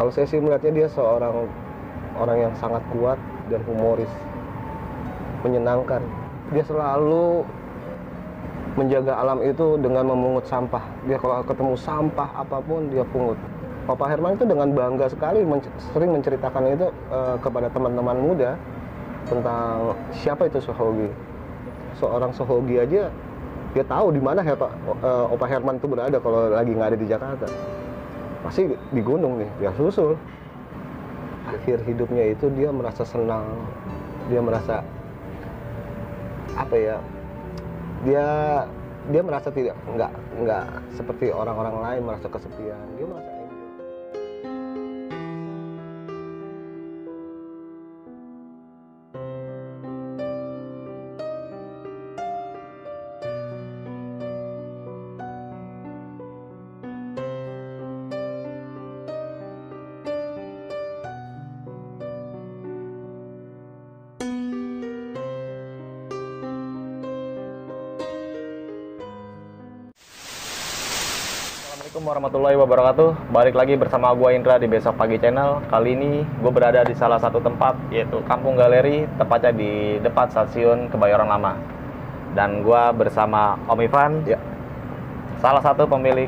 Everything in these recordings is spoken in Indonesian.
Kalau saya sih melihatnya dia seorang orang yang sangat kuat dan humoris, menyenangkan. Dia selalu menjaga alam itu dengan memungut sampah. Dia kalau ketemu sampah apa pun dia pungut. Papa Herman itu dengan bangga sekali men- sering menceritakan itu eh, kepada teman-teman muda tentang siapa itu Sohogi. Seorang Sohogi aja dia tahu di mana Hepa- eh, Opa Herman itu berada kalau lagi nggak ada di Jakarta. Pasti di gunung nih, dia susul. Akhir hidupnya itu dia merasa senang, dia merasa apa ya? Dia dia merasa tidak nggak nggak seperti orang-orang lain merasa kesepian. Dia merasa Assalamualaikum warahmatullahi wabarakatuh. Balik lagi bersama gue Indra di Besok Pagi Channel. Kali ini gue berada di salah satu tempat Yaitu Kampung Galeri Tepatnya di depan stasiun Kebayoran Lama. Dan gue bersama Om Ivan Ya. Salah satu pemilik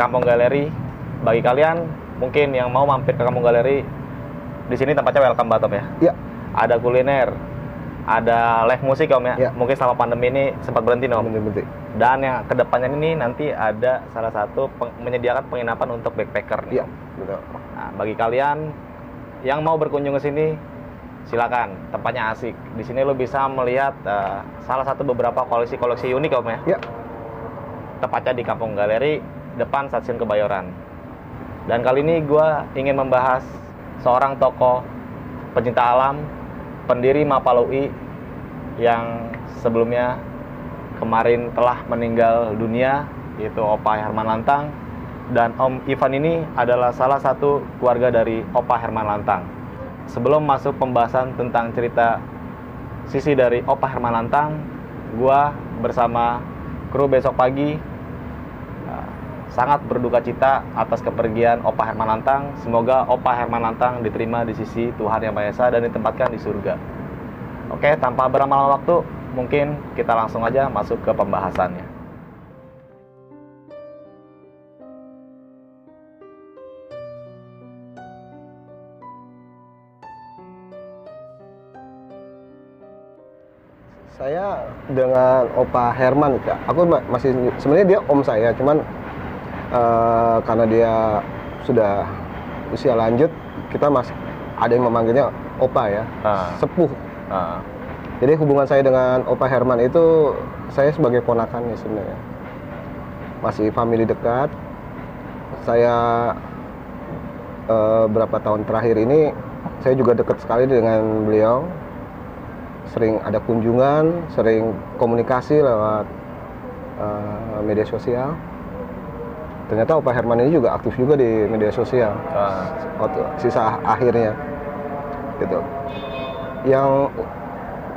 Kampung Galeri. Bagi kalian mungkin yang mau mampir ke Kampung Galeri di sini tempatnya welcome banget ya. Ya, Ada kuliner ada live musik Om ya. Ya. Mungkin selama pandemi ini sempat berhenti Om. bener-bener. Dan yang ke depannya ini nanti ada salah satu peng- menyediakan penginapan untuk backpacker nih. Iya, betul. Nah, bagi kalian yang mau berkunjung ke sini, silakan. Tempatnya asik. Di sini lo bisa melihat eh, salah satu beberapa koleksi-koleksi unik om ya. Ya, Tepatnya di Kampung Galeri depan stasiun Kebayoran. Dan kali ini gue ingin membahas seorang tokoh pencinta alam, pendiri Mapalui yang sebelumnya kemarin telah meninggal dunia yaitu Opa Herman Lantang dan Om Ivan ini adalah salah satu keluarga dari Opa Herman Lantang. Sebelum masuk pembahasan tentang cerita sisi dari Opa Herman Lantang, gua bersama kru besok pagi sangat berduka cita atas kepergian Opa Herman Lantang. Semoga Opa Herman Lantang diterima di sisi Tuhan Yang Maha Esa dan ditempatkan di surga. Oke, tanpa berlama-lama waktu, mungkin kita langsung aja masuk ke pembahasannya. saya dengan Opa Herman, Kak. aku ma- masih sebenarnya dia om saya, cuman eh, karena dia sudah usia lanjut, kita masih ada yang memanggilnya Opa ya, Ah. sepuh. Uh, Jadi hubungan saya dengan Opa Herman itu saya sebagai ponakannya sebenarnya. Masih family dekat. Saya eh, berapa tahun terakhir ini saya juga dekat sekali dengan beliau. Sering ada kunjungan, sering komunikasi lewat eh, media sosial. Ternyata Opa Herman ini juga aktif juga di media sosial. Uh, waktu sisa akhirnya. Gitu. Yang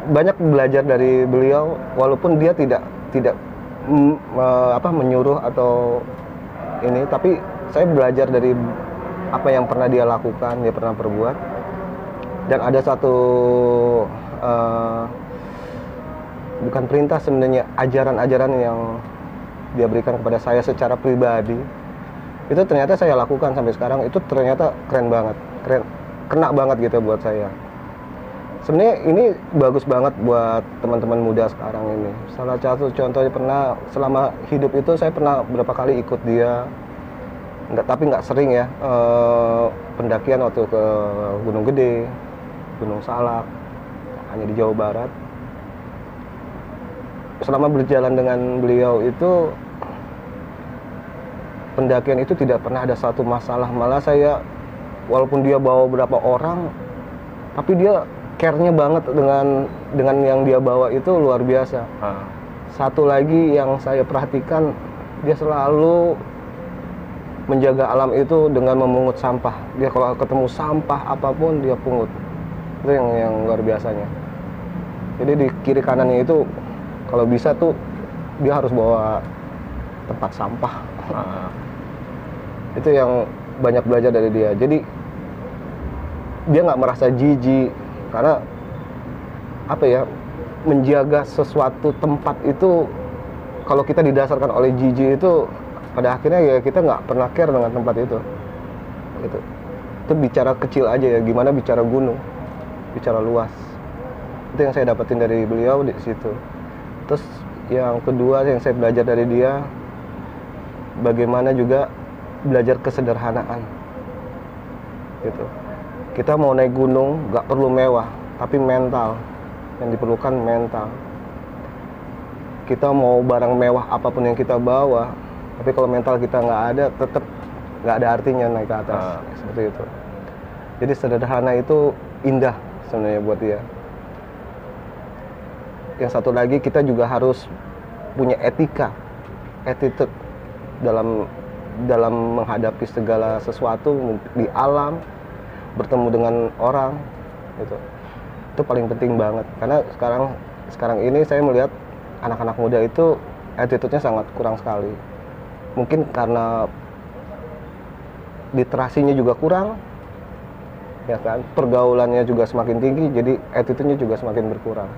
banyak belajar dari beliau walaupun dia tidak tidak eh, apa menyuruh atau ini tapi saya belajar dari apa yang pernah dia lakukan dia pernah perbuat. Dan ada satu eh, bukan perintah sebenarnya ajaran-ajaran yang dia berikan kepada saya secara pribadi itu ternyata saya lakukan sampai sekarang itu ternyata keren banget keren kena banget gitu buat saya. Sebenarnya ini bagus banget buat teman-teman muda sekarang ini. Salah satu contohnya pernah selama hidup itu saya pernah berapa kali ikut dia nggak tapi nggak sering ya eh, pendakian waktu ke Gunung Gede Gunung Salak hanya di Jawa Barat. Selama berjalan dengan beliau itu pendakian itu tidak pernah ada satu masalah. Malah saya walaupun dia bawa berapa orang tapi dia care-nya banget dengan dengan yang dia bawa itu luar biasa. Uh, satu lagi yang saya perhatikan dia selalu menjaga alam itu dengan memungut sampah. Dia kalau ketemu sampah apa pun dia pungut. Itu yang yang luar biasanya. Jadi di kiri kanannya itu kalau bisa tuh dia harus bawa tempat sampah itu yang banyak belajar dari dia. Jadi dia nggak merasa jijik. Karena apa ya menjaga sesuatu tempat itu kalau kita didasarkan oleh jijik itu pada akhirnya ya kita nggak pernah care dengan tempat itu. Gitu. Itu bicara kecil aja ya. Gimana bicara gunung? Bicara luas. Itu yang saya dapetin dari beliau di situ. Terus yang kedua yang saya belajar dari dia bagaimana juga belajar kesederhanaan. Gitu. Kita mau naik gunung nggak perlu mewah tapi mental. Yang diperlukan mental. Kita mau barang mewah apa pun yang kita bawa tapi kalau mental kita nggak ada tetap nggak ada artinya naik ke atas. Ah. seperti itu. Jadi sederhana itu indah sebenarnya buat dia. Yang satu lagi kita juga harus punya etika attitude dalam dalam menghadapi segala sesuatu di alam bertemu dengan orang gitu. Itu paling penting banget. Karena sekarang sekarang ini saya melihat anak-anak muda itu attitude-nya sangat kurang sekali. Mungkin karena literasinya juga kurang ya kan? Pergaulannya juga semakin tinggi jadi attitude-nya juga semakin berkurang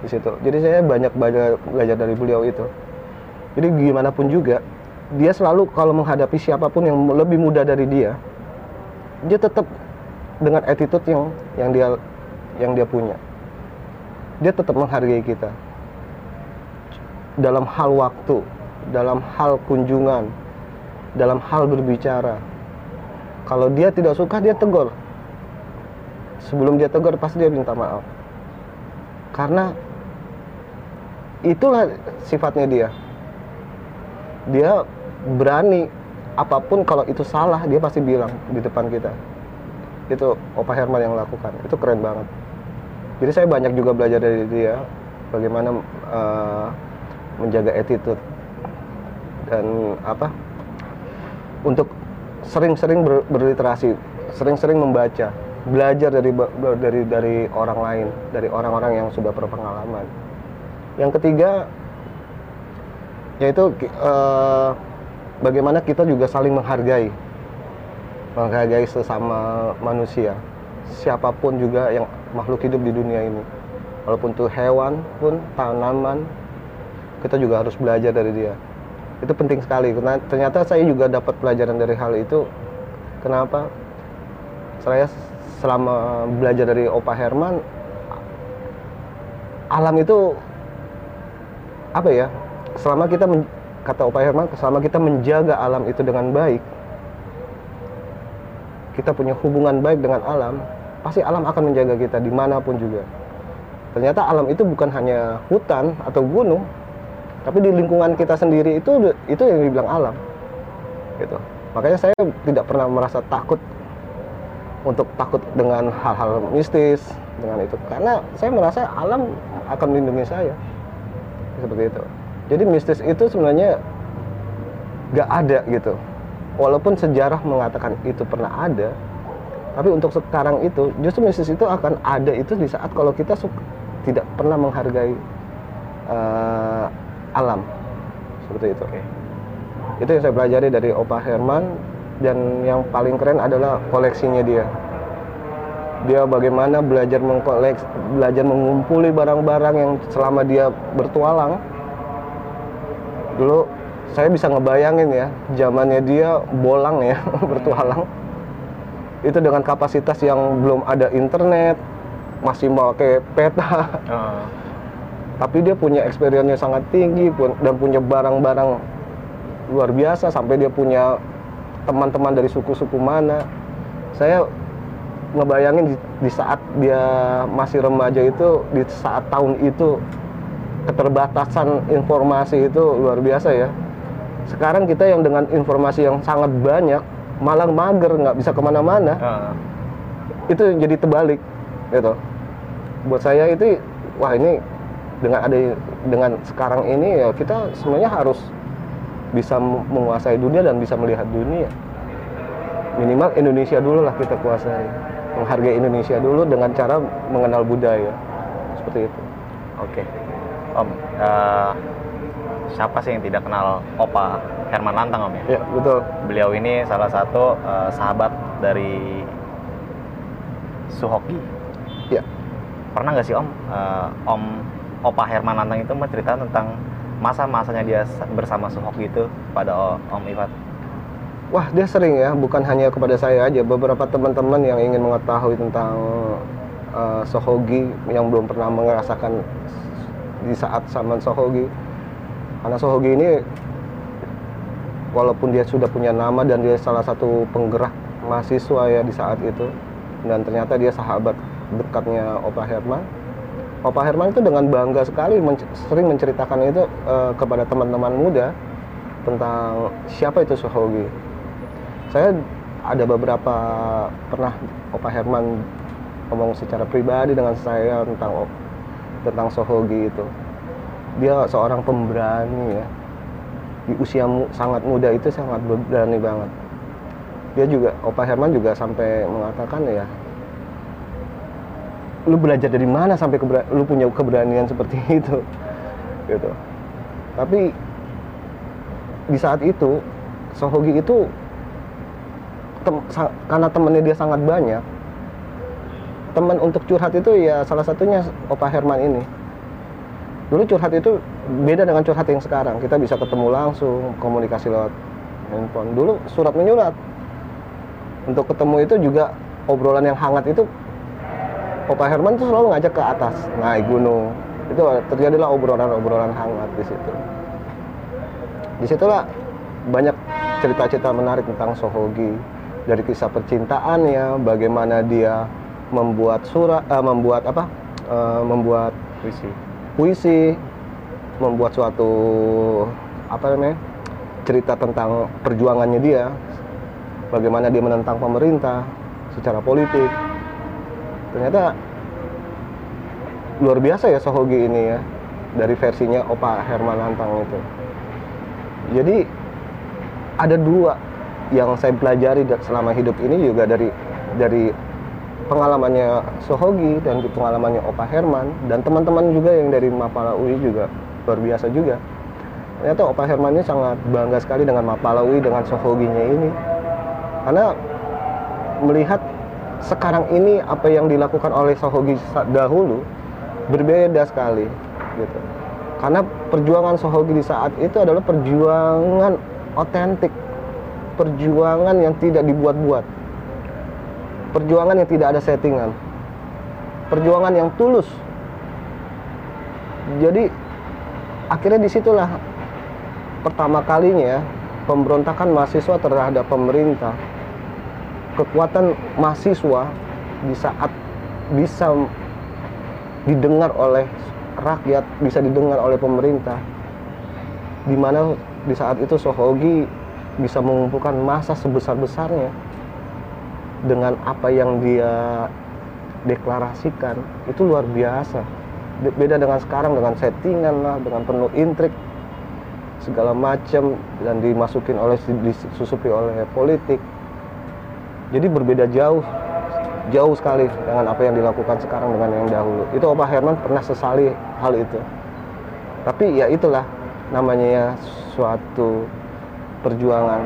di situ. Jadi saya banyak belajar belajar dari beliau itu. Jadi gimana pun juga dia selalu kalau menghadapi siapa pun yang lebih muda dari dia dia tetap dengan attitude yang yang dia yang dia punya. Dia tetap menghargai kita. Dalam hal waktu dalam hal kunjungan dalam hal berbicara. Kalau dia tidak suka dia tegur. Sebelum dia tegur pasti dia minta maaf. Karena itulah sifatnya dia. Dia berani apa pun kalau itu salah dia pasti bilang di depan kita. Itu Opa Herman yang lakukan. Itu keren banget. Jadi saya banyak juga belajar dari dia bagaimana eh, menjaga attitude. Dan apa untuk sering-sering ber- berliterasi sering-sering membaca belajar dari dari dari orang lain dari orang-orang yang sudah berpengalaman. Yang ketiga yaitu eh, bagaimana kita juga saling menghargai. Menghargai sesama manusia. Siapa pun juga yang makhluk hidup di dunia ini. Walaupun itu hewan pun tanaman kita juga harus belajar dari dia. Itu penting sekali. Karena ternyata saya juga dapat pelajaran dari hal itu. Kenapa? Saya selama belajar dari Opa Herman alam itu apa ya selama kita kata Opa Herman selama kita menjaga alam itu dengan baik. Kita punya hubungan baik dengan alam pasti alam akan menjaga kita di mana pun juga. Ternyata alam itu bukan hanya hutan atau gunung tapi di lingkungan kita sendiri itu itu yang dibilang alam gitu. Makanya saya tidak pernah merasa takut untuk takut dengan hal-hal mistis dengan itu. Karena saya merasa alam akan melindungi saya. Seperti itu jadi mistis itu sebenarnya nggak ada gitu. Walaupun sejarah mengatakan itu pernah ada tapi untuk sekarang itu justru mistis itu akan ada itu di saat kalau kita su- tidak pernah menghargai eh, alam. Seperti itu. Oke. itu yang saya pelajari dari Opa Herman dan yang paling keren adalah koleksinya dia. Dia bagaimana belajar mengkoleks belajar mengumpuli barang-barang yang selama dia bertualang dulu saya bisa ngebayangin ya zamannya dia bolang ya bertualang. Itu dengan kapasitas yang belum ada internet masih pakai peta. Oh. tapi dia punya experience-nya sangat tinggi pun dan punya barang-barang luar biasa sampai dia punya teman-teman dari suku-suku mana. Saya ngebayangin di, di saat dia masih remaja itu di saat tahun itu keterbatasan informasi itu luar biasa ya. Sekarang kita yang dengan informasi yang sangat banyak malah mager nggak bisa ke mana-mana. Ah. itu jadi terbalik gitu. Buat saya itu wah ini dengan ada dengan sekarang ini ya kita sebenarnya harus bisa menguasai dunia dan bisa melihat dunia. Minimal Indonesia dulu lah kita kuasai. Menghargai Indonesia dulu dengan cara mengenal budaya. Seperti itu. Oke. Om, eh, siapa sih yang tidak kenal Opa Herman Lantang Om ya. Ya, betul. Beliau ini salah satu eh, sahabat dari Suhoki. Ya. Pernah nggak sih Om, eh, Om Opa Herman Lantang itu mencerita tentang masa-masanya dia sa- bersama Suhoki itu pada Om Ivat? Wah, dia sering ya, bukan hanya kepada saya aja, beberapa teman-teman yang ingin mengetahui tentang uh, Sohogi yang belum pernah merasakan di saat zaman Sohogi. Karena Sohogi ini walaupun dia sudah punya nama dan dia salah satu penggerak mahasiswa ya di saat itu dan ternyata dia sahabat dekatnya Opa Herman. Opa Herman itu dengan bangga sekali menc- sering menceritakan itu eh, kepada teman-teman muda tentang siapa itu Sohogi. Saya ada beberapa pernah Opa Herman ngomong secara pribadi dengan saya tentang tentang Sohogi itu. Dia seorang pemberani ya. Di usia mu- sangat muda itu sangat berani banget. Dia juga Opa Herman juga sampai mengatakan ya lu belajar dari mana sampai lu punya keberanian seperti itu gitu tapi di saat itu Sohogi itu tem- karena temennya dia sangat banyak teman untuk curhat itu ya salah satunya Opa Herman ini. Dulu curhat itu beda dengan curhat yang sekarang. Kita bisa ketemu langsung komunikasi lewat handphone. Dulu surat menyurat. Untuk ketemu itu juga obrolan yang hangat itu Opa Herman tuh selalu ngajak ke atas naik gunung. Itu terjadilah obrolan-obrolan hangat di situ. Di situlah banyak cerita-cerita menarik tentang Sohogi. Dari kisah percintaannya bagaimana dia membuat surat eh, membuat apa? Eh, membuat Puisi. puisi membuat suatu apa namanya cerita tentang perjuangannya dia bagaimana dia menentang pemerintah secara politik. Ternyata luar biasa ya Sohogi ini ya dari versinya Opa Herman Lantang itu. Jadi ada dua yang saya pelajari selama hidup ini juga dari dari pengalamannya Sohogi dan pengalamannya Opa Herman dan teman-teman juga yang dari Mapala UI juga luar biasa juga. Ternyata Opa Herman ini sangat bangga sekali dengan Mapala UI dengan Sohoginya ini. Karena melihat sekarang ini apa yang dilakukan oleh Sohogi dahulu berbeda sekali gitu. Karena perjuangan Sohogi di saat itu adalah perjuangan otentik, perjuangan yang tidak dibuat-buat perjuangan yang tidak ada settingan. Perjuangan yang tulus. Jadi akhirnya di situlah pertama kalinya pemberontakan mahasiswa terhadap pemerintah. Kekuatan mahasiswa di saat bisa didengar oleh rakyat bisa didengar oleh pemerintah. Di mana di saat itu Sohogi bisa mengumpulkan massa sebesar-besarnya dengan apa yang dia deklarasikan itu luar biasa. Be- beda dengan sekarang dengan settingan lah dengan penuh intrik segala macam dan dimasukin oleh disusupi oleh politik. Jadi berbeda jauh jauh sekali dengan apa yang dilakukan sekarang dengan yang dahulu. Itu Opa Herman pernah sesali hal itu. Tapi ya itulah namanya ya suatu perjuangan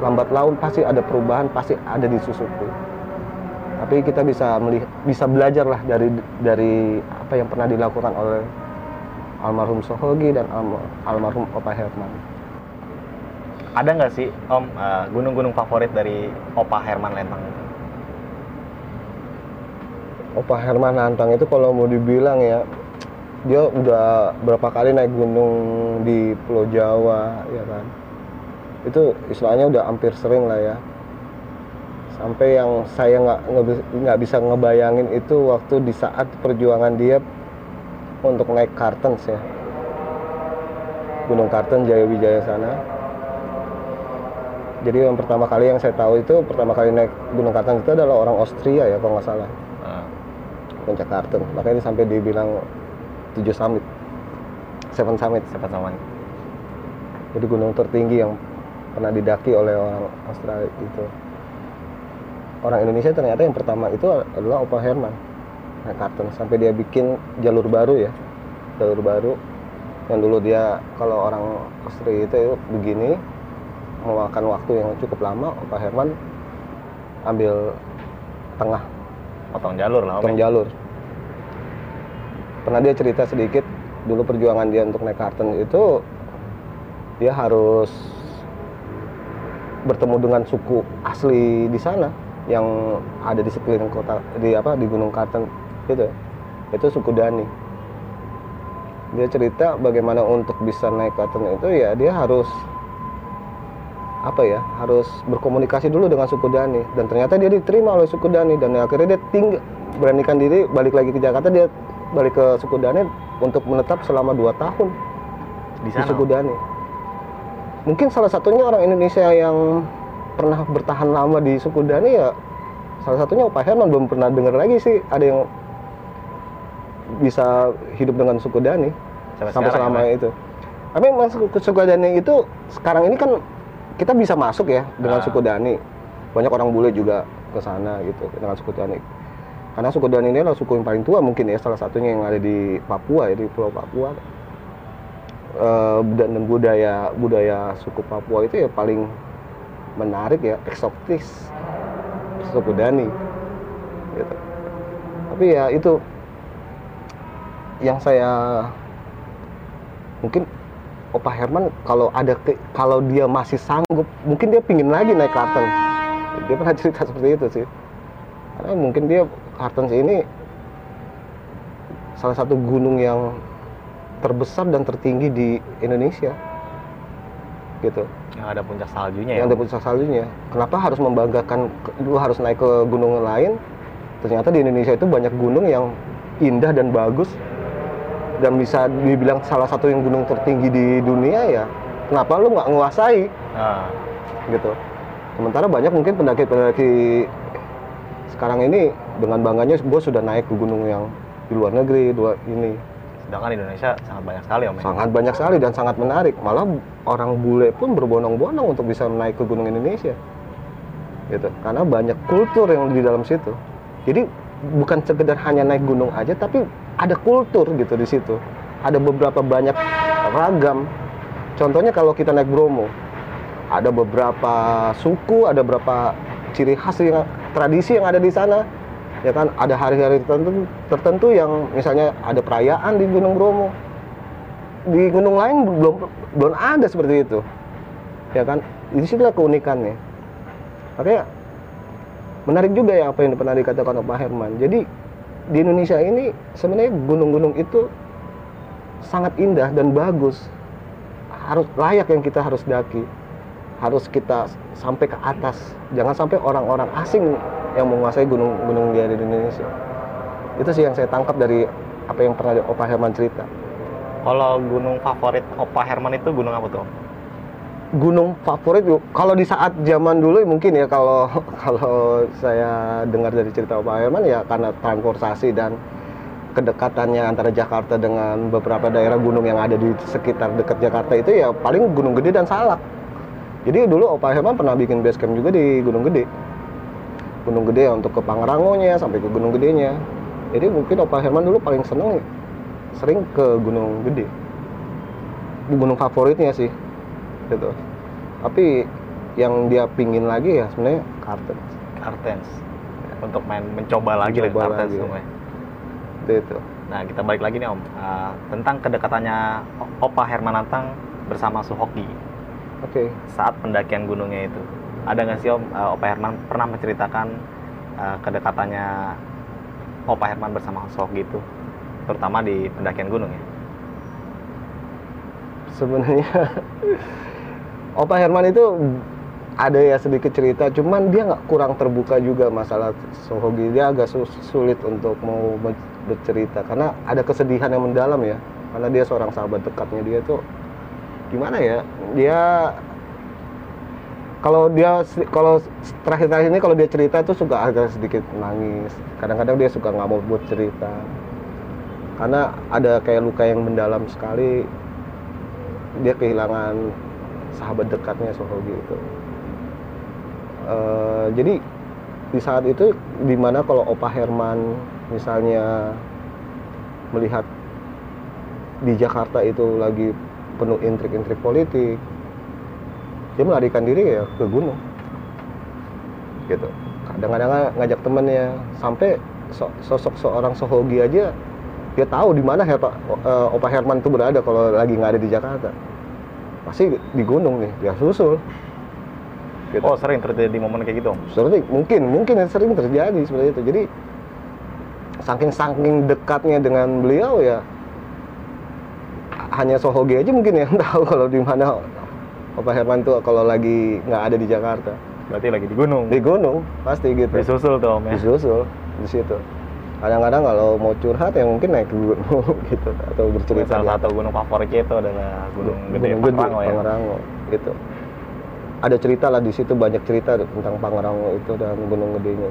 lambat laun pasti ada perubahan pasti ada disusupi tapi kita bisa melihat bisa belajar lah dari dari apa yang pernah dilakukan oleh almarhum Sohogi dan alma- almarhum Opa Herman. Ada nggak sih Om eh, gunung-gunung favorit dari Opa Herman Lentang? Opa Herman Nantang itu kalau mau dibilang ya dia udah berapa kali naik gunung di Pulau Jawa ya kan itu istilahnya udah hampir sering lah ya. Sampai yang saya nggak nggak bis- nggak bisa ngebayangin itu waktu di saat perjuangan dia untuk naik Kartens ya. Gunung Kartens Jaya Wijaya sana. Jadi yang pertama kali yang saya tahu itu pertama kali naik Gunung Kartens itu adalah orang Austria ya kalau nggak salah. Eh, puncak Kartens. Makanya sampai dibilang tujuh summit. Seven summit. Siapa namanya? jadi gunung tertinggi yang pernah didaki oleh orang Australia itu orang Indonesia ternyata yang pertama itu adalah Opa Herman naik Kartens sampai dia bikin jalur baru ya jalur baru. Yang dulu dia kalau orang istri itu begini memakan waktu yang cukup lama Pak Herman ambil tengah. Potong jalur lah potong jalur. Pernah dia cerita sedikit dulu perjuangan dia untuk naik karton itu dia harus bertemu dengan suku asli di sana yang ada di sekeliling kota di apa di Gunung Karten gitu itu suku Dani dia cerita bagaimana untuk bisa naik Karten itu ya dia harus apa ya harus berkomunikasi dulu dengan suku Dani dan ternyata dia diterima oleh suku Dani dan akhirnya dia tinggal beranikan diri balik lagi ke Jakarta dia balik ke suku Dani untuk menetap selama dua tahun di di sana suku Om. Dani. Mungkin salah satunya orang Indonesia yang pernah bertahan lama di suku Dani ya salah satunya Pak Herman belum pernah dengar lagi sih ada yang bisa hidup dengan suku Dani Sampai sampai selama ya, itu. Tapi masuk ke suku Dani itu sekarang ini kan kita bisa masuk ya dengan Ah. suku Dani. Banyak orang bule juga ke sana gitu dengan suku Dani. Karena suku Dani ini adalah suku yang paling tua mungkin ya salah satunya yang ada di Papua ya di Pulau Papua. Eh, dan budaya budaya suku Papua itu ya paling menarik ya eksotis suku Dani gitu. Tapi ya itu yang saya mungkin Opa Herman kalau ada ke, kalau dia masih sanggup mungkin dia pingin lagi naik Kartens dia pernah cerita seperti itu sih karena mungkin dia Kartens ini salah satu gunung yang terbesar dan tertinggi di Indonesia. Gitu. Yang ada puncak saljunya ya yang ada puncak saljunya. Kenapa harus membanggakan lu harus naik ke gunung lain? Ternyata di Indonesia itu banyak gunung yang indah dan bagus. Dan bisa dibilang salah satu yang gunung tertinggi di dunia ya kenapa lu nggak nguasai Nah, gitu. Sementara banyak mungkin pendaki-pendaki sekarang ini dengan bangganya gue sudah naik ke gunung yang di luar negeri dua ini sedangkan Indonesia sangat banyak sekali om ya. sangat banyak sekali dan sangat menarik. Malah orang bule pun berbondong-bondong untuk bisa naik ke gunung Indonesia. Gitu. Karena banyak kultur yang di dalam situ. Jadi bukan sekedar hanya naik gunung aja tapi ada kultur gitu di situ. Ada beberapa banyak ragam. Contohnya kalau kita naik Bromo ada beberapa suku ada beberapa ciri khas yang tradisi yang ada di sana ya kan ada hari-hari tertentu tertentu yang misalnya ada perayaan di Gunung Bromo. Di gunung lain belum belum ada seperti itu. Ya kan di situlah keunikannya. Makanya menarik juga ya apa yang pernah dikatakan oleh Pak Herman. Jadi di Indonesia ini sebenarnya gunung-gunung itu sangat indah dan bagus. Harus layak yang kita harus daki. Harus kita sampai ke atas. Jangan sampai orang-orang asing yang menguasai gunung-gunung di Indonesia itu sih yang saya tangkap dari apa yang pernah Opa Herman cerita Kalau gunung favorit Opa Herman itu gunung apa tuh? Gunung favorit kalau di saat zaman dulu mungkin ya kalau kalau saya dengar dari cerita Pak Herman ya karena transportasi dan kedekatannya antara Jakarta dengan beberapa daerah gunung yang ada di sekitar dekat Jakarta itu ya paling Gunung Gede dan Salak. Jadi dulu Opa Herman pernah bikin base camp juga di Gunung Gede. Gunung Gede ya untuk ke Pangrangonya sampai ke Gunung Gedenya. Jadi mungkin Opa Herman dulu paling seneng sering ke Gunung Gede. Di gunung favoritnya sih gitu tapi yang dia pingin lagi ya sebenarnya Kartens Kartens. Untuk main mencoba lagi lah Mencoba Kartens lagi. Ya. itu, itu. Nah, kita balik lagi nih Om Ah, tentang kedekatannya Opa Herman Nantang bersama Suhoki oke saat pendakian gunungnya itu. Ada nggak sih Om ah, Opa Herman pernah menceritakan ah, kedekatannya Opa Herman bersama Suhoki itu, terutama di pendakian gunung ya? sebenarnya Opa Herman itu ada ya sedikit cerita cuman dia nggak kurang terbuka juga masalah Sohogi dia agak sulit untuk mau ber- bercerita karena ada kesedihan yang mendalam ya. Karena dia seorang sahabat dekatnya dia tuh gimana ya? Dia kalau dia kalau terakhir-terakhir ini kalau dia cerita tuh suka agak sedikit nangis. Kadang-kadang dia suka nggak mau buat cerita. Karena ada kayak luka yang mendalam sekali dia kehilangan sahabat dekatnya Sohogi itu. Eh, jadi di saat itu di mana kalau Opa Herman misalnya melihat di Jakarta itu lagi penuh intrik-intrik politik dia melarikan diri ya ke gunung. Gitu. Kadang-kadang ngajak temennya. Sampai so- sosok seorang Sohogi aja dia tahu di mana Herpa, eh, Opa Herman itu berada kalau lagi nggak ada di Jakarta. Pasti di gunung nih dia susul. Gitu. Oh sering terjadi momen kayak gitu. Sering, mungkin mungkin sering terjadi seperti itu. Jadi saking saking dekatnya dengan beliau ya hanya Sohogi aja mungkin yang tahu kalau di mana Opa Herman tuh kalau lagi nggak ada di Jakarta. Berarti lagi di gunung. di gunung pasti gitu. Disusul tuh om ya. disusul di situ. Kadang-kadang kalau mau curhat ya mungkin naik ke gunung gitu atau bercerita Salah satu gunung favoritnya itu adalah Gunung Gede Gunung Gede, Pangrango ya. Pangrango, gitu. Ada cerita lah di situ banyak cerita tentang Pangrango itu dan Gunung Gedenya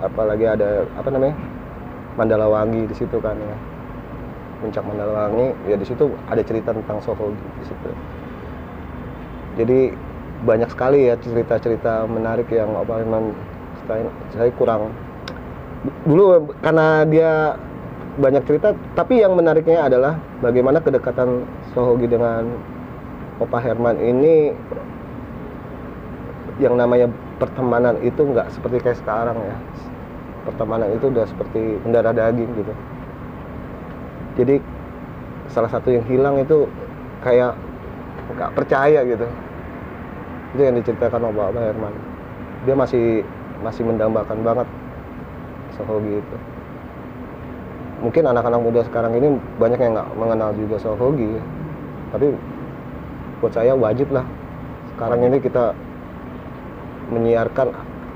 apalagi ada apa namanya Mandalawangi di situ kan ya. Puncak Mandalawangi ya di situ ada cerita tentang Sohogi di situ jadi banyak sekali ya cerita-cerita menarik yang apa memang saya, kurang. Dulu karena dia banyak cerita tapi yang menariknya adalah bagaimana kedekatan Sohogi dengan Opa Herman ini yang namanya pertemanan itu nggak seperti kayak sekarang ya. Pertemanan itu udah seperti mendarah daging gitu. Jadi salah satu yang hilang itu kayak nggak percaya gitu itu yang diceritakan Opa Herman. Dia masih masih mendambakan banget Sohogi itu mungkin anak-anak muda sekarang ini banyak yang nggak mengenal juga Sohogi tapi buat saya wajib lah. Sekarang ini kita menyiarkan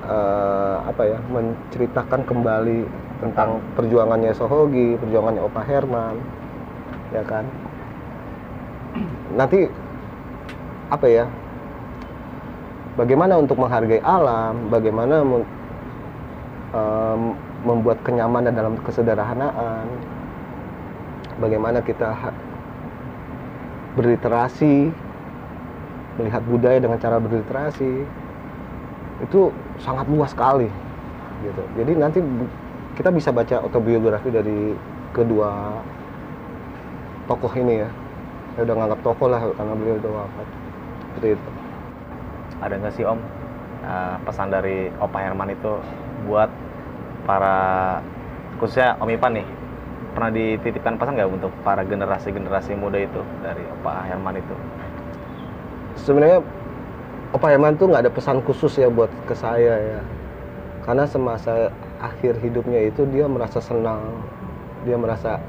eh, apa ya menceritakan kembali tentang perjuangannya Sohogi perjuangannya Opa Herman ya kan? Nanti apa ya bagaimana untuk menghargai alam? Bagaimana em, membuat kenyamanan dalam kesederhanaan? Bagaimana kita berliterasi melihat budaya dengan cara berliterasi? Itu sangat luas sekali gitu. Jadi nanti kita bisa baca autobiografi dari kedua tokoh ini ya. Saya udah nganggap tokoh lah karena beliau udah wafat. Seperti itu Ada nggak sih om eh, pesan dari Opa Herman itu buat para khususnya Om Ipan nih pernah dititipkan pesan nggak untuk para generasi-generasi muda itu dari Opa Herman itu? sebenarnya Opa Herman tuh nggak ada pesan khusus ya buat ke saya ya karena semasa akhir hidupnya itu dia merasa senang dia merasa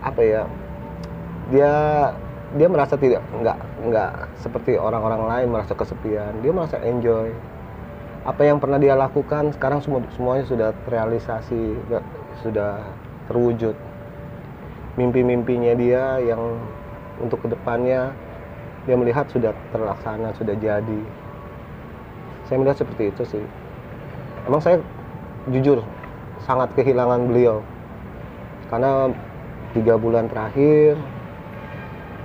apa ya dia dia merasa tidak nggak nggak seperti orang-orang lain merasa kesepian. Dia merasa enjoy. Apa yang pernah dia lakukan sekarang semua semuanya sudah terrealisasi sudah terwujud. Mimpi-mimpinya dia yang untuk ke depannya dia melihat sudah terlaksana sudah jadi. Saya melihat seperti itu sih. Emang saya jujur sangat kehilangan beliau. Karena tiga bulan terakhir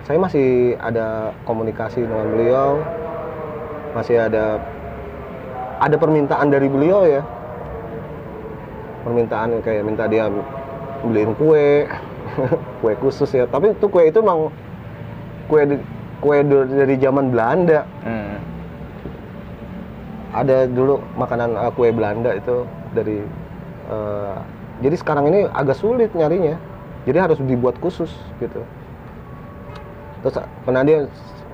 saya masih ada komunikasi dengan beliau. Masih ada ada permintaan dari beliau ya. Permintaan kayak minta dia beliin kue kue khusus ya. Tapi itu kue itu emang kue kue dari dari zaman Belanda. Hmm. ada dulu makanan uh, kue Belanda itu dari uh, jadi sekarang ini agak sulit nyarinya. Jadi harus dibuat khusus gitu terus pernah dia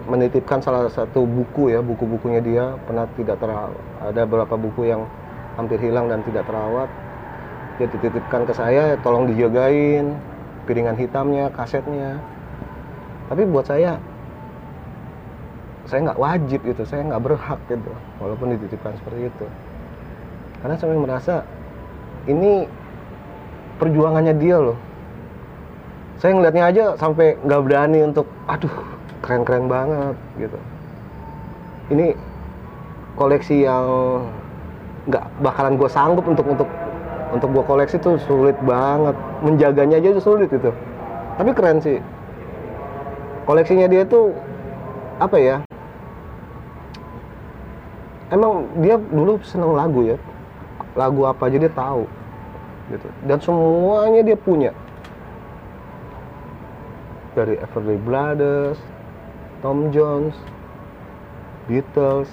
menitipkan salah satu buku ya buku-bukunya dia. Pernah tidak terawat ada beberapa buku yang hampir hilang dan tidak terawat. Dia dititipkan ke saya tolong dijagain piringan hitamnya kasetnya. Tapi buat saya saya nggak wajib gitu saya nggak berhak gitu walaupun dititipkan seperti itu. Karena saya merasa ini perjuangannya dia loh saya ngelihatnya aja sampai nggak berani untuk aduh keren-keren banget gitu. Ini koleksi yang nggak bakalan gue sanggup untuk untuk untuk gue koleksi tuh sulit banget. Menjaganya aja tuh sulit gitu. Tapi keren sih. Koleksinya dia tuh apa ya emang dia dulu seneng lagu ya. Lagu apa aja dia tahu gitu. Dan semuanya dia punya dari Everly Brothers Tom Jones Beatles.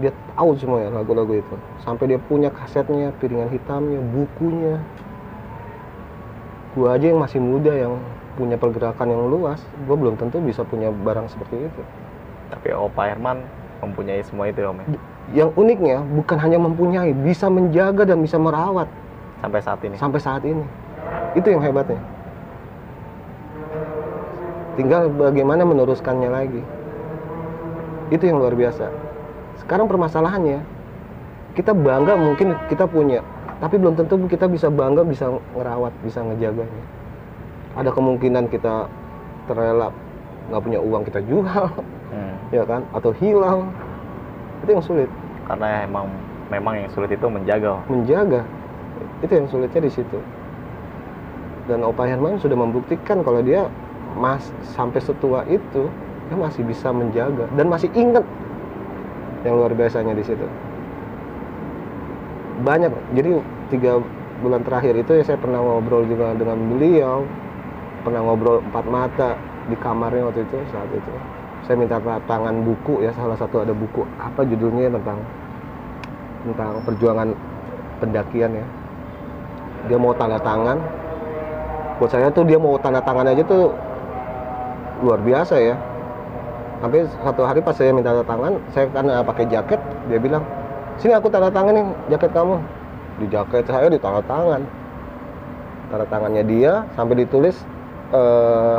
Dia tahu semua ya lagu-lagu itu. Sampai dia punya kasetnya piringan hitamnya bukunya. Gua aja yang masih muda yang punya pergerakan yang luas gua belum tentu bisa punya barang seperti itu. Tapi Opa Herman mempunyai semua itu Om ya. yang uniknya bukan hanya mempunyai bisa menjaga dan bisa merawat. Sampai saat ini. sampai saat ini. Itu yang hebatnya tinggal bagaimana meneruskannya lagi. Itu yang luar biasa. Sekarang permasalahannya kita bangga mungkin kita punya tapi belum tentu kita bisa bangga bisa ngerawat bisa ngejaganya. Ada kemungkinan kita terelap nggak punya uang kita jual Hmm. ya kan? Atau hilang. Itu yang sulit. Karena emang memang yang sulit itu menjaga. Menjaga. Itu yang sulitnya di situ. Dan Opa Herman sudah membuktikan kalau dia mas sampai setua itu dia masih bisa menjaga dan masih ingat yang luar biasanya di situ. Banyak jadi tiga bulan terakhir itu ya saya pernah ngobrol juga dengan beliau pernah ngobrol empat mata di kamarnya waktu itu saat itu. Saya minta tangan buku ya salah satu ada buku apa judulnya tentang tentang perjuangan pendakian ya. Dia mau tanda tangan. Buat saya tuh dia mau tanda tangan aja tuh luar biasa ya. Sampai satu hari pas saya minta tanda tangan saya karena pakai jaket dia bilang sini aku tanda tangan nih jaket kamu. Di jaket saya di tanda tangan. Tanda tangannya dia sampai ditulis eh,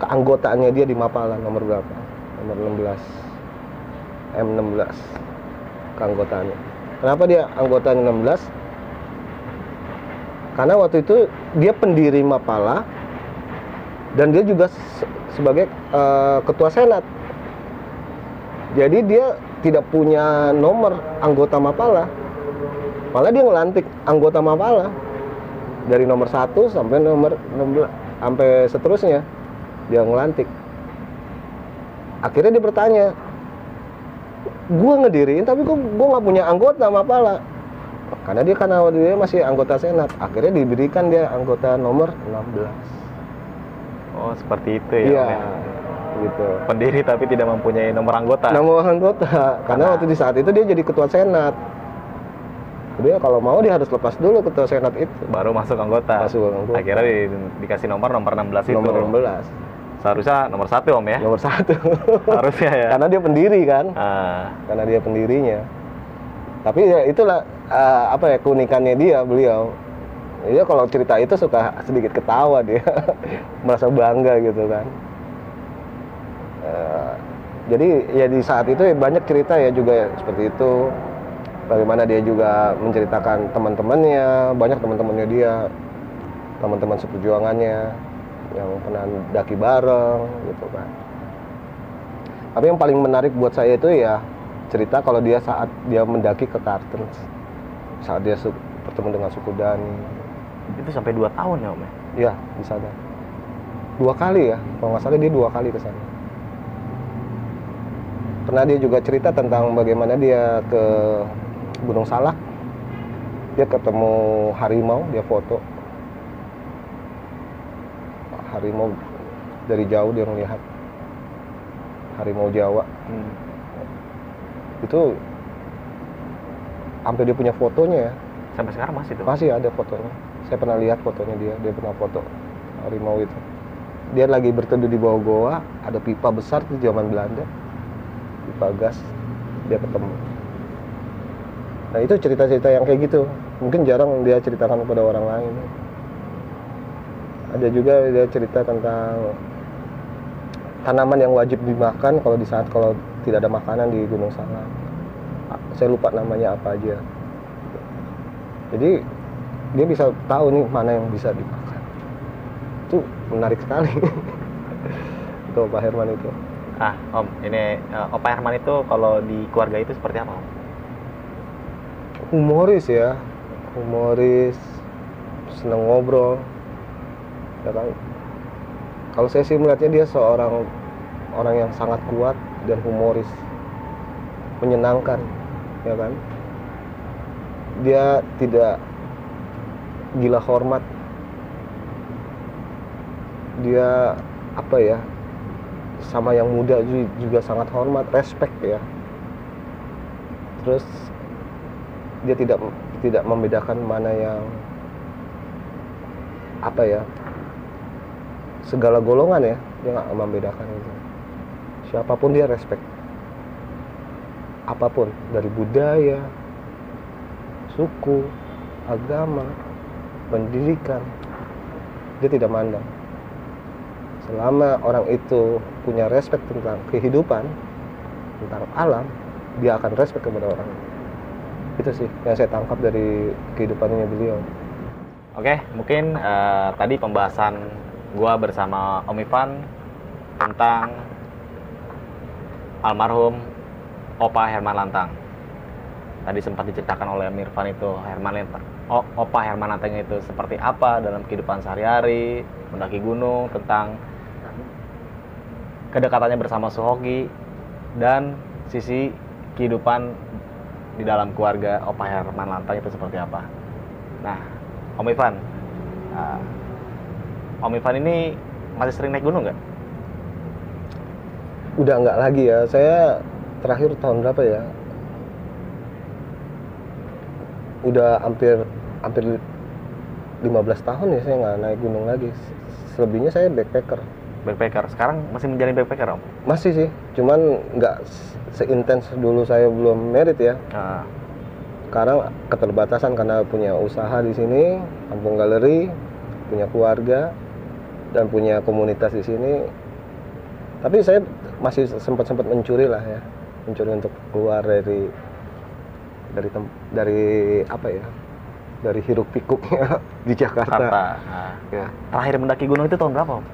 keanggotaannya dia di Mapala nomor berapa? Nomor 16 M16 keanggotaannya. Kenapa dia anggotanya 16 karena waktu itu dia pendiri Mapala dan dia juga se- sebagai eh, ketua senat. Jadi dia tidak punya nomor anggota Mapala. Malah dia ngelantik anggota Mapala. Dari nomor 1 sampai nomor 16 sampai seterusnya dia ngelantik. Akhirnya dia bertanya gua ngediriin tapi kok gua nggak punya anggota Mapala. Karena dia karena dia masih anggota senat. Akhirnya diberikan dia anggota nomor 16 Oh, seperti itu ya. iya ya. gitu Pendiri tapi tidak mempunyai nomor anggota. nomor anggota karena waktu di saat itu dia jadi ketua senat dia kalau mau dia harus lepas dulu ketua senat itu Baru masuk anggota. Masuk anggota. Akhirnya di- dikasih nomor nomor 16 itu. nomor 16 Seharusnya nomor satu Om ya. nomor satu Harusnya ya. karena dia pendiri kan Ah, karena dia pendirinya tapi ya itulah eh, apa ya keunikannya dia beliau dia kalau cerita itu suka sedikit ketawa dia. Merasa bangga gitu kan. Eh, jadi ya di saat itu ya banyak cerita ya juga ya, seperti itu. Bagaimana dia juga menceritakan teman-temannya banyak teman-temannya dia. Teman-teman seperjuangannya yang pernah daki bareng gitu kan. Tapi yang paling menarik buat saya itu ya cerita kalau dia saat dia mendaki ke Kartens saat dia bertemu dengan suku Dani itu sampai 2 tahun ya Om ya. ya di sana dua kali ya kalau nggak salah dia dua kali ke sana. Pernah dia juga cerita tentang bagaimana dia ke Gunung Salak. Dia ketemu harimau dia foto. Harimau dari jauh dia melihat. Harimau Jawa. Hmm. itu sampai dia punya fotonya ya. Sampai sekarang masih tuh. masih ada fotonya saya pernah lihat fotonya dia dia pernah foto harimau itu. Dia lagi berteduh di bawah goa ada pipa besar di zaman Belanda. Pipa gas dia ketemu. Nah itu cerita-cerita yang kayak gitu. Mungkin jarang dia ceritakan kepada orang lain. Ada juga dia cerita tentang tanaman yang wajib dimakan kalau di saat kalau tidak ada makanan di Gunung Salak. Saya lupa namanya apa aja. Jadi dia bisa tahu nih mana yang bisa dimakan itu menarik sekali. Itu Pak Herman itu. Ah, Om, ini eh, Opa Herman itu kalau di keluarga itu seperti apa Om? humoris ya. Humoris seneng ngobrol. Ya kan kalau saya sih melihatnya dia seorang orang yang sangat kuat dan humoris. Menyenangkan ya kan? Dia tidak gila hormat. Dia apa ya sama yang muda ju- juga sangat hormat respect ya. Terus dia tidak tidak membedakan mana yang apa ya segala golongan ya dia nggak membedakan itu. Siapa pun dia respect. Apa pun dari budaya suku agama pendidikan dia tidak mandang selama orang itu punya respect tentang kehidupan tentang alam dia akan respect kepada orang itu sih yang saya tangkap dari kehidupannya beliau Oke, mungkin eh, tadi pembahasan gua bersama Om Ivan tentang almarhum Opa Herman Lantang. Tadi sempat diceritakan oleh Om Irfan itu Herman Lantang. Opa Herman Lantang itu seperti apa dalam kehidupan sehari-hari, mendaki gunung, tentang kedekatannya bersama Suhoki dan sisi kehidupan di dalam keluarga Opa Herman Lantang itu seperti apa. Nah, Om Ivan, uh, Om Ivan ini masih sering naik gunung nggak? udah nggak lagi ya saya terakhir tahun berapa ya udah hampir hampir 15 tahun ya saya nggak naik gunung lagi. Selebihnya saya backpacker. Backpacker. Sekarang masih menjalani backpacker Om? masih sih cuman nggak se- seintens dulu saya belum merit ya. Uh, sekarang keterbatasan karena punya usaha di sini kampung galeri punya keluarga dan punya komunitas di sini. Tapi saya masih sempat sempat mencuri lah ya. Mencuri untuk keluar dari dari tem- dari apa ya dari hiruk pikuknya di Jakarta, Jakarta. Nah, ya terakhir mendaki gunung itu tahun berapa Om?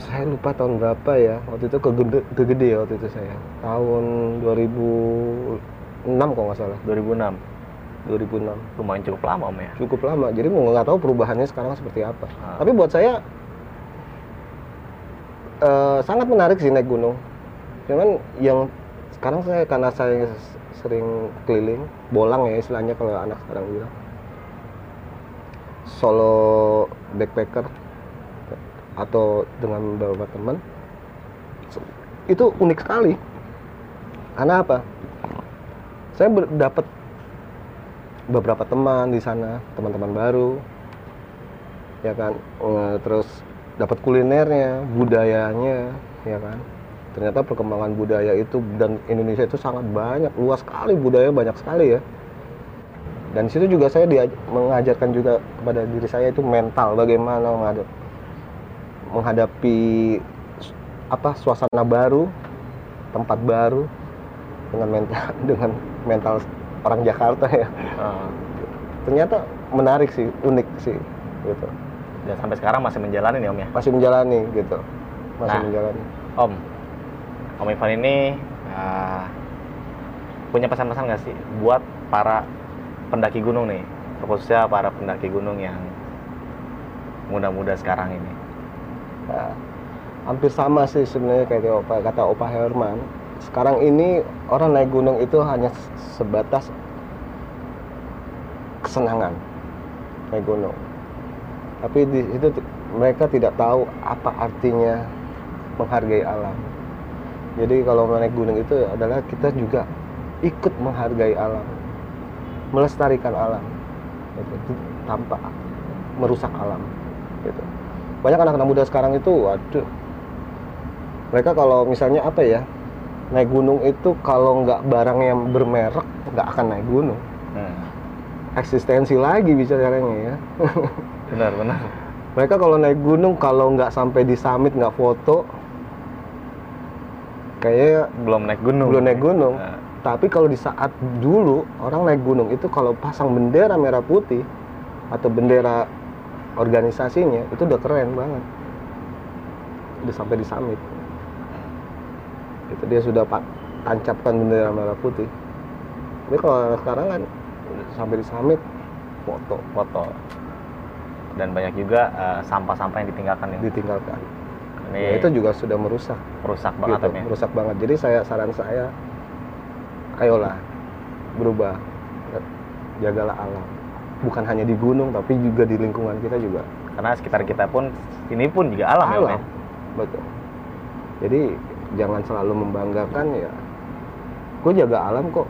saya lupa tahun berapa ya waktu itu kegede, kegede ya waktu itu saya tahun 2006 kalau nggak salah 2006. 2006 Lumayan cukup lama Om ya? cukup lama jadi mau nggak tahu perubahannya sekarang seperti apa Ah. tapi buat saya eh, sangat menarik sih naik gunung cuman yang sekarang saya karena saya sering keliling bolang ya istilahnya kalau anak sekarang bilang solo backpacker atau dengan beberapa teman itu unik sekali. Karena apa? Saya dapat beberapa teman di sana teman-teman baru ya kan? Terus dapat kulinernya budayanya ya kan? Ternyata perkembangan budaya itu dan Indonesia itu sangat banyak luas sekali budaya banyak sekali ya dan situ juga saya diaj- mengajarkan juga kepada diri saya itu mental bagaimana menghadap- menghadapi apa suasana baru tempat baru dengan mental dengan mental orang Jakarta ya Uh, ternyata menarik sih unik sih gitu dan sampai sekarang masih menjalani nih Om ya? masih menjalani gitu masih Nah. menjalani Om, Om Ivan ini uh, punya pesan-pesan nggak sih buat para pendaki gunung nih, khususnya para pendaki gunung yang muda-muda sekarang ini? Nah, hampir sama sih sebenarnya kayak opa, kata Opa Herman. Sekarang ini orang naik gunung itu hanya sebatas kesenangan naik gunung. Tapi di situ mereka tidak tahu apa artinya menghargai alam. Jadi kalau naik gunung itu adalah kita juga ikut menghargai alam melestarikan alam. Gitu, tanpa merusak alam. Gitu. Banyak anak-anak muda sekarang itu waduh. Mereka kalau misalnya apa ya naik gunung itu kalau nggak barang yang bermerek nggak akan naik gunung. Hmm, eksistensi lagi bicaranya ya. Benar benar. mereka kalau naik gunung kalau nggak sampai di summit nggak foto kayaknya Belum naik gunung. belum naik gunung. Nah, tapi kalau di saat dulu orang naik gunung itu kalau pasang bendera merah putih atau bendera organisasinya itu udah keren banget. Udah sampai di summit. Itu dia sudah pak tancapkan bendera merah putih. Tapi kalau sekarang kan udah sampai di summit foto foto. Dan banyak juga uh, sampah-sampah yang ditinggalkan ini. ditinggalkan. Ini ya, itu juga sudah merusak. Merusak banget gitu, ya. merusak banget. Jadi saya saran saya ayolah berubah. Jagalah alam. Bukan hanya di gunung tapi juga di lingkungan kita juga. Karena sekitar kita pun ini pun juga alam, ya, Om, ya. alam betul. Jadi jangan selalu membanggakan ya. Gue jaga alam kok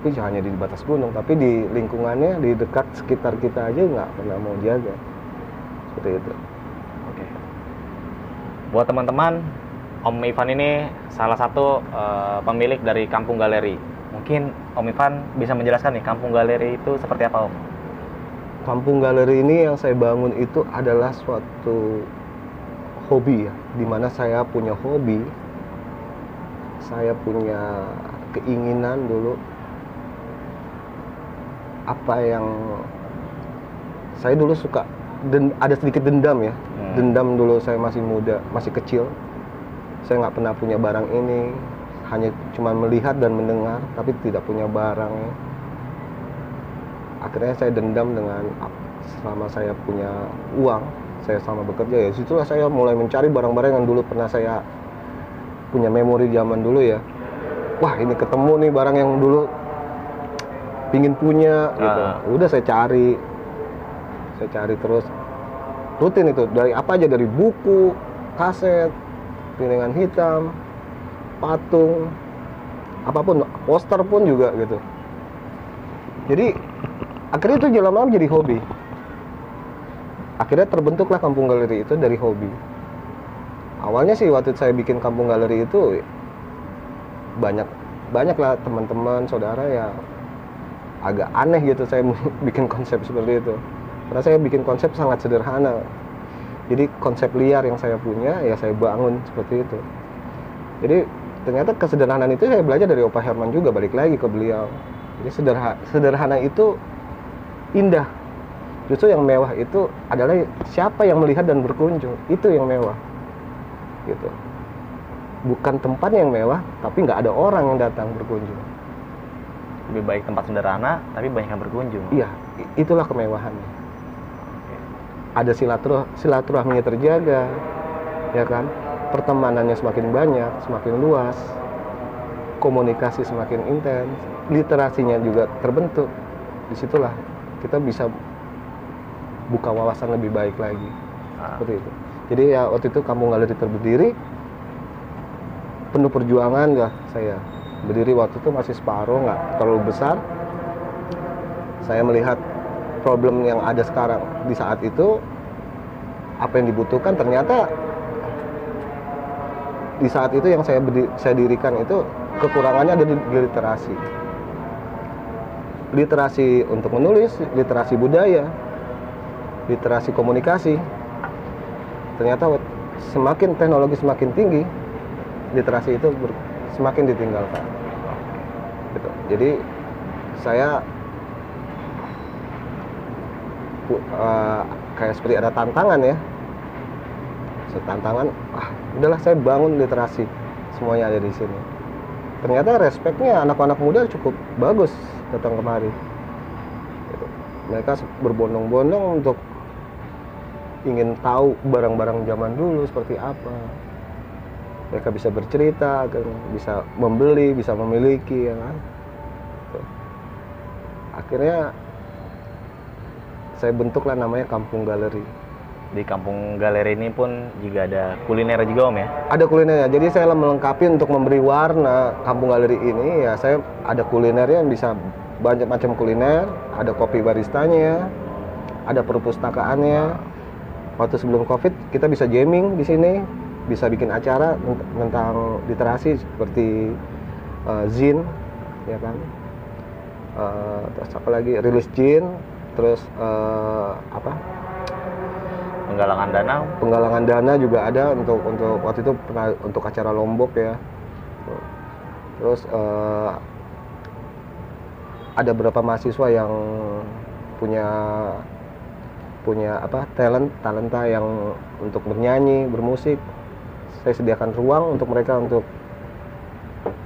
tapi hanya di batas gunung. Tapi di lingkungannya di dekat sekitar kita aja nggak pernah mau jaga. Seperti itu. Oke. Buat teman-teman, Om Ivan ini salah satu eh, pemilik dari Kampung Galeri. Mungkin Om Ivan bisa menjelaskan nih Kampung Galeri itu seperti apa, Om? kampung galeri ini yang saya bangun itu adalah suatu hobi ya di mana saya punya hobi saya punya keinginan dulu apa yang saya dulu suka dan ada sedikit dendam ya Hmm. dendam dulu saya masih muda masih kecil saya nggak pernah punya barang ini hanya cuma melihat dan mendengar tapi tidak punya barang. Akhirnya saya dendam dengan selama saya punya uang saya sama bekerja ya situlah saya mulai mencari barang-barang yang dulu pernah saya punya memori zaman dulu ya. Wah ini ketemu nih barang yang dulu pingin punya gitu. Ah. udah saya cari. Saya cari terus. Rutin itu dari apa aja? Dari buku kaset piringan hitam patung apa pun poster pun juga gitu. Jadi akhirnya itu jalan malam jadi hobi. Akhirnya terbentuklah kampung galeri itu dari hobi. Awalnya sih waktu saya bikin kampung galeri itu banyak banyak lah teman-teman saudara ya agak aneh gitu saya bikin konsep seperti itu. Karena saya bikin konsep sangat sederhana. Jadi konsep liar yang saya punya ya saya bangun seperti itu. Jadi ternyata kesederhanaan itu saya belajar dari Opa Herman juga balik lagi ke beliau. Jadi sederhana, sederhana itu indah. Justru yang mewah itu adalah siapa yang melihat dan berkunjung. Itu yang mewah. Gitu. Bukan tempat yang mewah tapi nggak ada orang yang datang berkunjung. Lebih baik tempat sederhana, tapi banyak yang berkunjung. iya itulah kemewahannya. Ada silaturah silaturahminya terjaga ya kan pertemanannya semakin banyak semakin luas komunikasi semakin intens literasinya juga terbentuk. Di situlah kita bisa buka wawasan lebih baik lagi. Ah, seperti itu. Jadi ya waktu itu kampung galeri terberdiri penuh perjuangan ya saya? Berdiri waktu itu masih separuh nggak terlalu besar. Saya melihat problem yang ada sekarang di saat itu apa yang dibutuhkan ternyata di saat itu yang saya saya dirikan itu kekurangannya ada di literasi. Literasi untuk menulis literasi budaya literasi komunikasi. Ternyata semakin teknologi semakin tinggi literasi itu ber- semakin ditinggalkan. Gitu. jadi saya eh, kayak seperti ada tantangan ya. Tantangan ah udahlah saya bangun literasi. Semuanya ada di sini. Ternyata respeknya anak-anak muda cukup bagus datang kemari. Gitu. mereka berbondong-bondong untuk ingin tahu barang-barang zaman dulu seperti apa. Mereka bisa bercerita bisa membeli bisa memiliki ya kan? Tuh. akhirnya saya bentuklah namanya kampung galeri Di Kampung Galeri ini pun juga ada kuliner juga, Om ya. ada kulinernya. Jadi saya melengkapi untuk memberi warna kampung galeri ini. Ya saya ada kulinernya yang bisa banyak macam kuliner. Ada kopi baristanya ada perpustakaannya. Waktu sebelum covid kita bisa jamming di sini. Bisa bikin acara tent- tentang literasi seperti eh, zin ya kan? Eh, terus apa lagi? Rilis jin. Terus eh, apa Penggalangan dana? Penggalangan dana juga ada untuk untuk waktu itu pernah untuk acara lombok ya. Terus eh, ada beberapa mahasiswa yang punya punya apa talent talenta yang untuk bernyanyi bermusik. Saya sediakan ruang untuk mereka untuk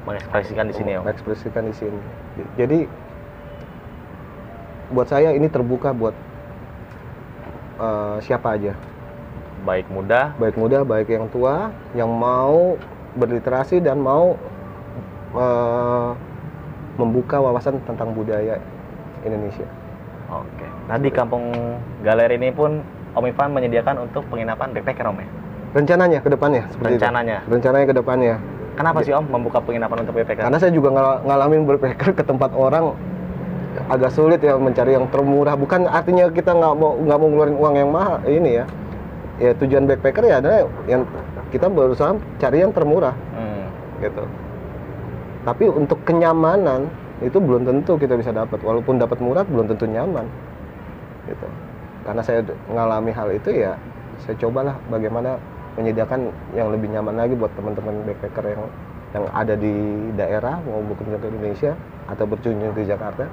mengekspresikan di sini, Om. mengekspresikan di sini. Jadi buat saya ini terbuka buat eh, siapa aja Baik muda, baik muda baik yang tua yang mau berliterasi dan mau eh, membuka wawasan tentang budaya Indonesia Oke. Nah di kampung galeri ini pun Om Ivan menyediakan untuk penginapan backpacker Om ya? Rencananya ke depannya Rencananya. itu. Rencananya ke depannya. Kenapa sih Om membuka penginapan untuk backpacker? Karena saya juga ngal- ngalamin berpikir ke tempat orang agak sulit ya mencari yang termurah. Bukan artinya kita nggak mau nggak mau ngeluarin uang yang mahal ini ya. Ya tujuan backpacker ya adalah yang kita berusaha cari yang termurah Hmm. gitu. Tapi untuk kenyamanan itu belum tentu kita bisa dapat. Walaupun dapat murah belum tentu nyaman. Gitu. Karena saya d- ngalami hal itu ya saya cobalah bagaimana menyediakan yang lebih nyaman lagi buat teman-teman backpacker yang yang ada di daerah mau berkunjung ke Indonesia atau berkunjung ke Jakarta.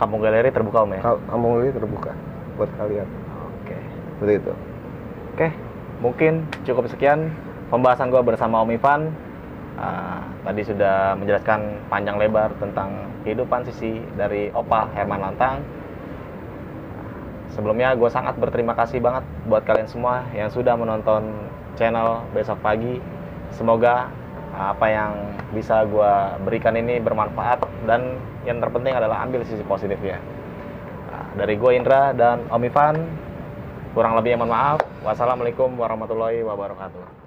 Kampung Galeri terbuka Om ya? Kampung Lili terbuka buat kalian. Oke. Seperti itu. Oke, mungkin cukup sekian pembahasan gue bersama Om Ivan. Ah, tadi sudah menjelaskan panjang lebar tentang kehidupan sisi dari Opa Herman Lantang. Sebelumnya gue sangat berterima kasih banget buat kalian semua yang sudah menonton channel besok pagi. Semoga apa yang bisa gue berikan ini bermanfaat dan yang terpenting adalah ambil sisi positifnya. Nah, Dari gue Indra dan Om Ivan, kurang lebihnya mohon maaf. Wassalamualaikum warahmatullahi wabarakatuh.